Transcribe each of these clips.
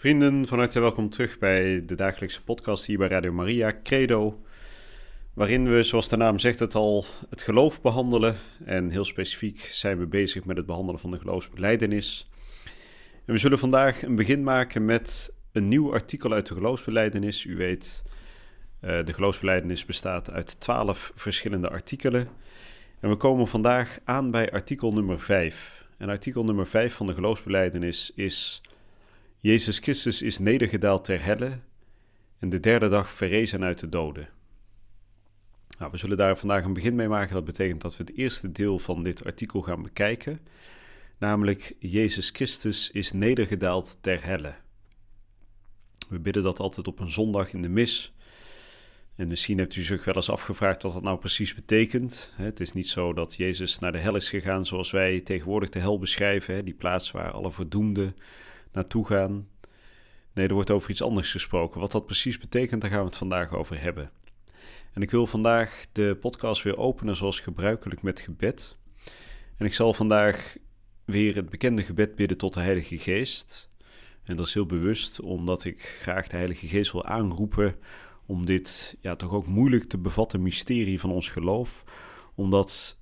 Vrienden, van harte welkom terug bij de dagelijkse podcast hier bij Radio Maria, Credo. Waarin we, zoals de naam zegt het al, het geloof behandelen. En heel specifiek zijn we bezig met het behandelen van de geloofsbeleidenis. En we zullen vandaag een begin maken met een nieuw artikel uit de geloofsbeleidenis. U weet, uh, de geloofsbeleidenis bestaat uit twaalf verschillende artikelen. En we komen vandaag aan bij artikel nummer 5. En artikel nummer 5 van de geloofsbeleidenis is Jezus Christus is nedergedaald ter helle en de derde dag verrezen uit de doden. Nou, we zullen daar vandaag een begin mee maken. Dat betekent dat we het eerste deel van dit artikel gaan bekijken, namelijk Jezus Christus is nedergedaald ter helle. We bidden dat altijd op een zondag in de mis. En misschien hebt u zich wel eens afgevraagd wat dat nou precies betekent. Het is niet zo dat Jezus naar de hel is gegaan zoals wij tegenwoordig de hel beschrijven, die plaats waar alle verdoemden naartoe gaan. Nee, er wordt over iets anders gesproken. Wat dat precies betekent, daar gaan we het vandaag over hebben. En ik wil vandaag de podcast weer openen zoals gebruikelijk met gebed. En ik zal vandaag weer het bekende gebed bidden tot de Heilige Geest. En dat is heel bewust, omdat ik graag de Heilige Geest wil aanroepen om dit ja, toch ook moeilijk te bevatten mysterie van ons geloof, omdat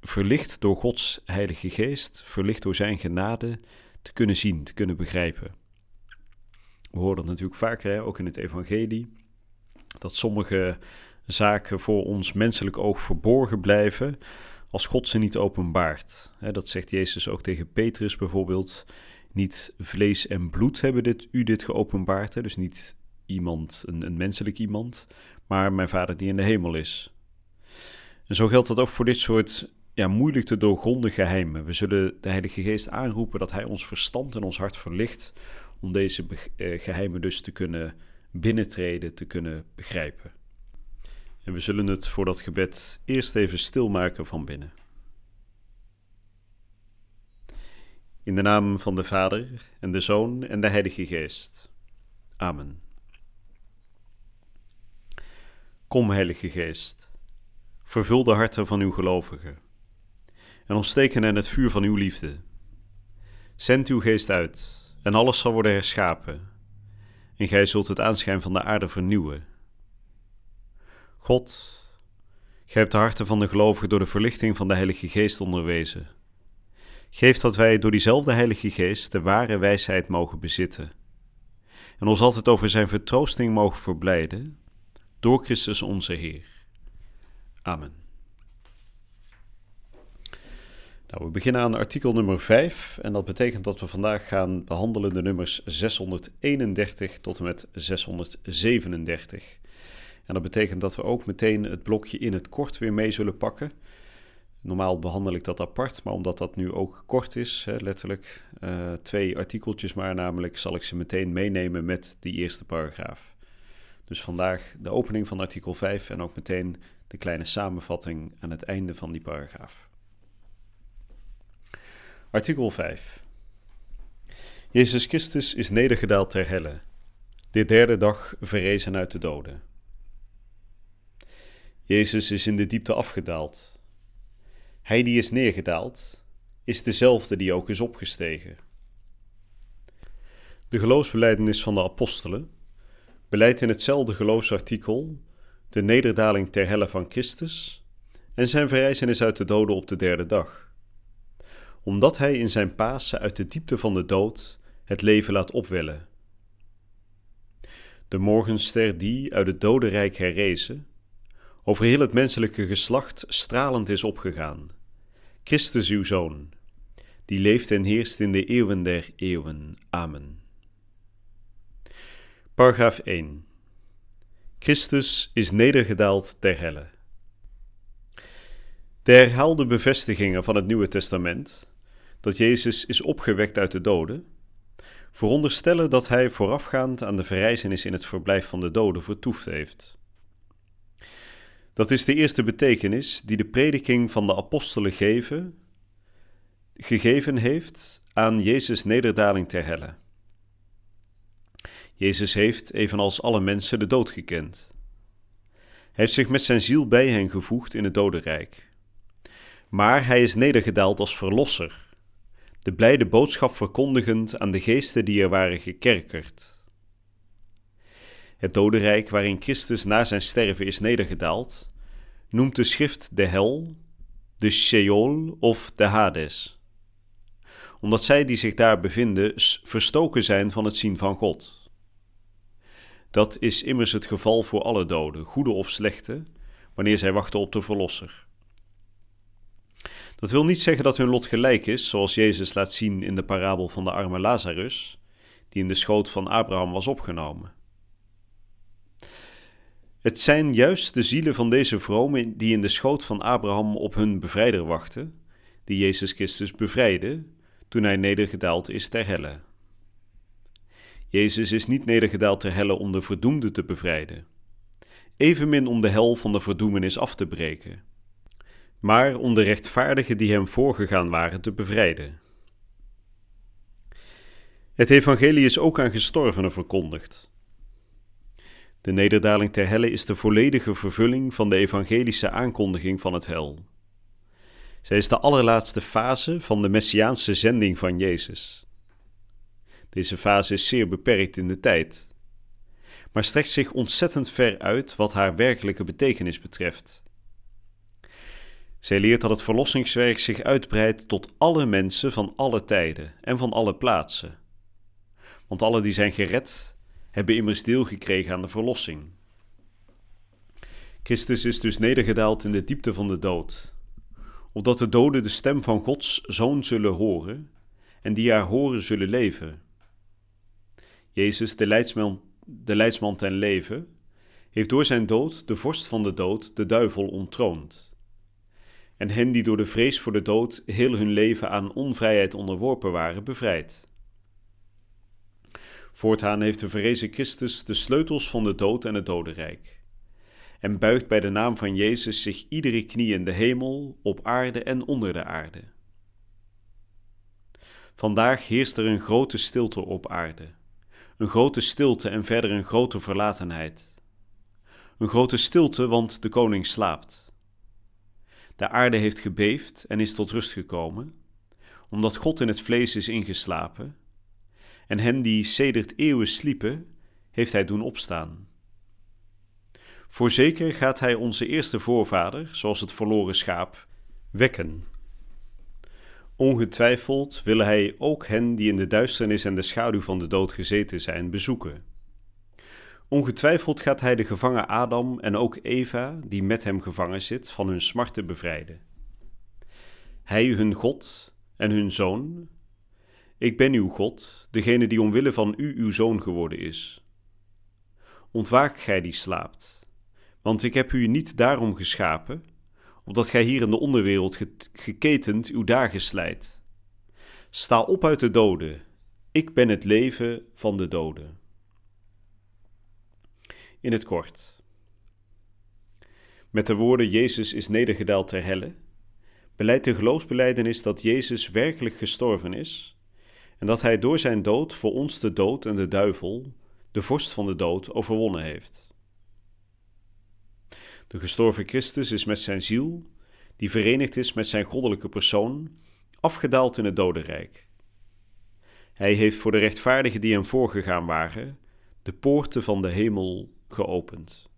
verlicht door Gods Heilige Geest, verlicht door Zijn genade, te kunnen zien, te kunnen begrijpen. We horen dat natuurlijk vaker, hè, ook in het Evangelie, dat sommige zaken voor ons menselijk oog verborgen blijven als God ze niet openbaart. dat zegt Jezus ook tegen Petrus bijvoorbeeld. Niet vlees en bloed hebben dit, u dit geopenbaard, dus niet iemand, een, een menselijk iemand, maar mijn Vader die in de hemel is. En zo geldt dat ook voor dit soort ja, moeilijk te doorgronden geheimen. We zullen de Heilige Geest aanroepen dat Hij ons verstand en ons hart verlicht om deze eh, geheimen dus te kunnen binnentreden, te kunnen begrijpen. En we zullen het voor dat gebed eerst even stilmaken van binnen. In de naam van de Vader en de Zoon en de Heilige Geest. Amen. Kom, Heilige Geest, vervul de harten van uw gelovigen en ontsteken hen het vuur van uw liefde. Zend uw geest uit, en alles zal worden herschapen, en gij zult het aanschijn van de aarde vernieuwen. God, gij hebt de harten van de gelovigen door de verlichting van de Heilige Geest onderwezen. Geef dat wij door diezelfde Heilige Geest de ware wijsheid mogen bezitten, en ons altijd over Zijn vertroosting mogen verblijden, door Christus onze Heer. Amen. Nou, we beginnen aan artikel nummer 5 en dat betekent dat we vandaag gaan behandelen de nummers 631 tot en met 637. En dat betekent dat we ook meteen het blokje in het kort weer mee zullen pakken. Normaal behandel ik dat apart, maar omdat dat nu ook kort is, hè, letterlijk uh, twee artikeltjes maar, namelijk zal ik ze meteen meenemen met die eerste paragraaf. Dus vandaag de opening van artikel 5 en ook meteen de kleine samenvatting aan het einde van die paragraaf. Artikel 5. Jezus Christus is nedergedaald ter helle, de derde dag verrezen uit de doden. Jezus is in de diepte afgedaald. Hij die is neergedaald, is dezelfde die ook is opgestegen. De geloofsbeleidenis van de apostelen beleidt in hetzelfde geloofsartikel de nederdaling ter helle van Christus en zijn verrijzenis uit de doden op de derde dag omdat hij in zijn Pasen uit de diepte van de dood het leven laat opwellen. De morgenster die uit het dodenrijk herrezen, over heel het menselijke geslacht stralend is opgegaan. Christus uw Zoon, die leeft en heerst in de eeuwen der eeuwen. Amen. Paragraaf 1. Christus is nedergedaald ter helle. De herhaalde bevestigingen van het Nieuwe Testament dat Jezus is opgewekt uit de doden, veronderstellen dat hij voorafgaand aan de verrijzenis in het verblijf van de doden vertoefd heeft. Dat is de eerste betekenis die de prediking van de apostelen geven, gegeven heeft aan Jezus' nederdaling ter helle. Jezus heeft, evenals alle mensen, de dood gekend. Hij heeft zich met zijn ziel bij hen gevoegd in het dodenrijk. Maar hij is nedergedaald als verlosser, de blijde boodschap verkondigend aan de geesten die er waren gekerkerd. Het dodenrijk waarin Christus na zijn sterven is nedergedaald, noemt de schrift de hel, de Sheol of de Hades, omdat zij die zich daar bevinden verstoken zijn van het zien van God. Dat is immers het geval voor alle doden, goede of slechte, wanneer zij wachten op de Verlosser. Dat wil niet zeggen dat hun lot gelijk is, zoals Jezus laat zien in de parabel van de arme Lazarus, die in de schoot van Abraham was opgenomen. Het zijn juist de zielen van deze vromen die in de schoot van Abraham op hun bevrijder wachten, die Jezus Christus bevrijdde toen hij nedergedaald is ter helle. Jezus is niet nedergedaald ter helle om de verdoemde te bevrijden, evenmin om de hel van de verdoemenis af te breken, maar om de rechtvaardigen die hem voorgegaan waren te bevrijden. Het evangelie is ook aan gestorvenen verkondigd. De nederdaling ter helle is de volledige vervulling van de evangelische aankondiging van het hel. Zij is de allerlaatste fase van de messiaanse zending van Jezus. Deze fase is zeer beperkt in de tijd, maar strekt zich ontzettend ver uit wat haar werkelijke betekenis betreft. Zij leert dat het verlossingswerk zich uitbreidt tot alle mensen van alle tijden en van alle plaatsen. Want alle die zijn gered, hebben immers deel gekregen aan de verlossing. Christus is dus nedergedaald in de diepte van de dood, opdat de doden de stem van Gods Zoon zullen horen en die haar horen zullen leven. Jezus, de leidsman, de leidsman ten leven, heeft door zijn dood de vorst van de dood, de duivel, ontroond. En hen die door de vrees voor de dood heel hun leven aan onvrijheid onderworpen waren, bevrijd. Voortaan heeft de verrezen Christus de sleutels van de dood en het dodenrijk. En buigt bij de naam van Jezus zich iedere knie in de hemel, op aarde en onder de aarde. Vandaag heerst er een grote stilte op aarde een grote stilte en verder een grote verlatenheid. Een grote stilte, want de koning slaapt. De aarde heeft gebeefd en is tot rust gekomen, omdat God in het vlees is ingeslapen, en hen die sedert eeuwen sliepen, heeft hij doen opstaan. Voorzeker gaat hij onze eerste voorvader, zoals het verloren schaap, wekken Ongetwijfeld wil hij ook hen die in de duisternis en de schaduw van de dood gezeten zijn bezoeken. Ongetwijfeld gaat hij de gevangen Adam en ook Eva, die met hem gevangen zit, van hun smarten bevrijden. Hij, hun God en hun zoon. Ik ben uw God, degene die omwille van u uw zoon geworden is. Ontwaakt gij die slaapt, want ik heb u niet daarom geschapen opdat gij hier in de onderwereld geketend uw dagen slijt. Sta op uit de doden, ik ben het leven van de doden. In het kort. Met de woorden Jezus is nedergedaald ter helle, beleidt de geloofsbeleidenis dat Jezus werkelijk gestorven is en dat hij door zijn dood voor ons de dood en de duivel, de vorst van de dood, overwonnen heeft. De gestorven Christus is met zijn ziel, die verenigd is met zijn goddelijke persoon, afgedaald in het dodenrijk. Hij heeft voor de rechtvaardigen die hem voorgegaan waren, de poorten van de hemel geopend.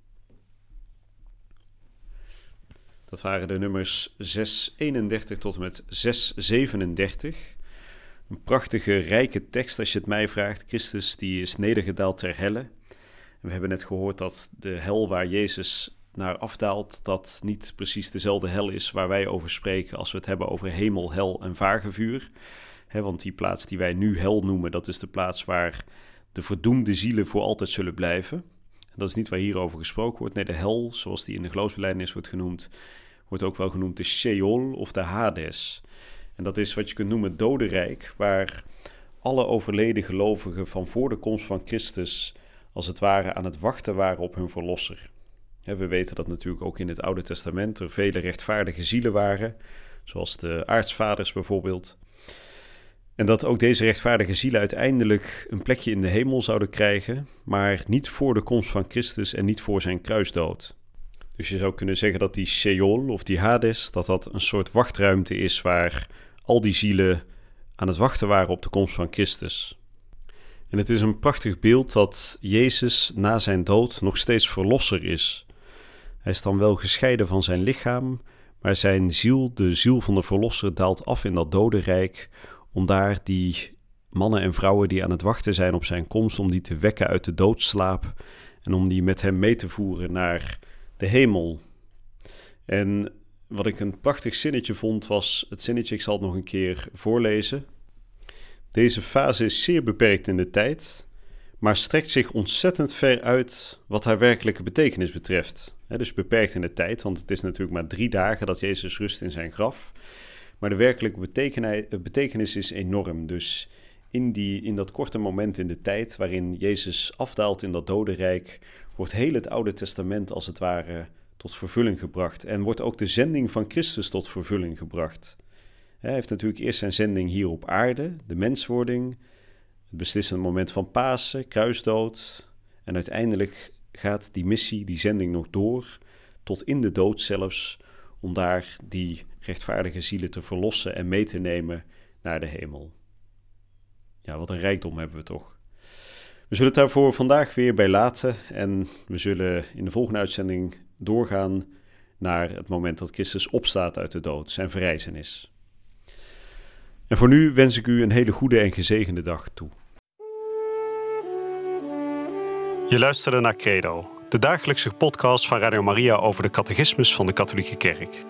Dat waren de nummers 631 tot en met 637. Een prachtige, rijke tekst als je het mij vraagt. Christus die is nedergedaald ter helle. we hebben net gehoord dat de hel waar Jezus naar afdaalt, dat niet precies dezelfde hel is waar wij over spreken als we het hebben over hemel, hel en vagevuur. He, want die plaats die wij nu hel noemen, dat is de plaats waar de verdoemde zielen voor altijd zullen blijven. Dat is niet waar hierover gesproken wordt. Nee, de hel, zoals die in de geloofsbelijdenis wordt genoemd, wordt ook wel genoemd de Sheol of de Hades. En dat is wat je kunt noemen dodenrijk, waar alle overleden gelovigen van voor de komst van Christus als het ware aan het wachten waren op hun verlosser. We weten dat natuurlijk ook in het Oude Testament er vele rechtvaardige zielen waren, zoals de aartsvaders bijvoorbeeld. En dat ook deze rechtvaardige zielen uiteindelijk een plekje in de hemel zouden krijgen, maar niet voor de komst van Christus en niet voor zijn kruisdood. Dus je zou kunnen zeggen dat die Sheol of die Hades, dat dat een soort wachtruimte is waar al die zielen aan het wachten waren op de komst van Christus. En het is een prachtig beeld dat Jezus na zijn dood nog steeds verlosser is. Hij is dan wel gescheiden van zijn lichaam, maar zijn ziel, de ziel van de verlosser, daalt af in dat dodenrijk om daar die mannen en vrouwen die aan het wachten zijn op zijn komst, om die te wekken uit de doodslaap en om die met hem mee te voeren naar de hemel. En wat ik een prachtig zinnetje vond, was het zinnetje, ik zal het nog een keer voorlezen. Deze fase is zeer beperkt in de tijd, maar strekt zich ontzettend ver uit wat haar werkelijke betekenis betreft. dus beperkt in de tijd, want het is natuurlijk maar drie dagen dat Jezus rust in zijn graf. Maar de werkelijke betekenis is enorm. Dus in, die, in dat korte moment in de tijd waarin Jezus afdaalt in dat dodenrijk, wordt heel het Oude Testament als het ware tot vervulling gebracht. En wordt ook de zending van Christus tot vervulling gebracht. Hij heeft natuurlijk eerst zijn zending hier op aarde, de menswording, het beslissende moment van Pasen, kruisdood. En uiteindelijk gaat die missie, die zending nog door, tot in de dood zelfs, om daar die rechtvaardige zielen te verlossen en mee te nemen naar de hemel. Ja, wat een rijkdom hebben we toch. We zullen het daarvoor vandaag weer bij laten en we zullen in de volgende uitzending doorgaan naar het moment dat Christus opstaat uit de dood, zijn verrijzenis. En voor nu wens ik u een hele goede en gezegende dag toe. Je luisterde naar Credo, de dagelijkse podcast van Radio Maria over de catechismus van de Katholieke Kerk.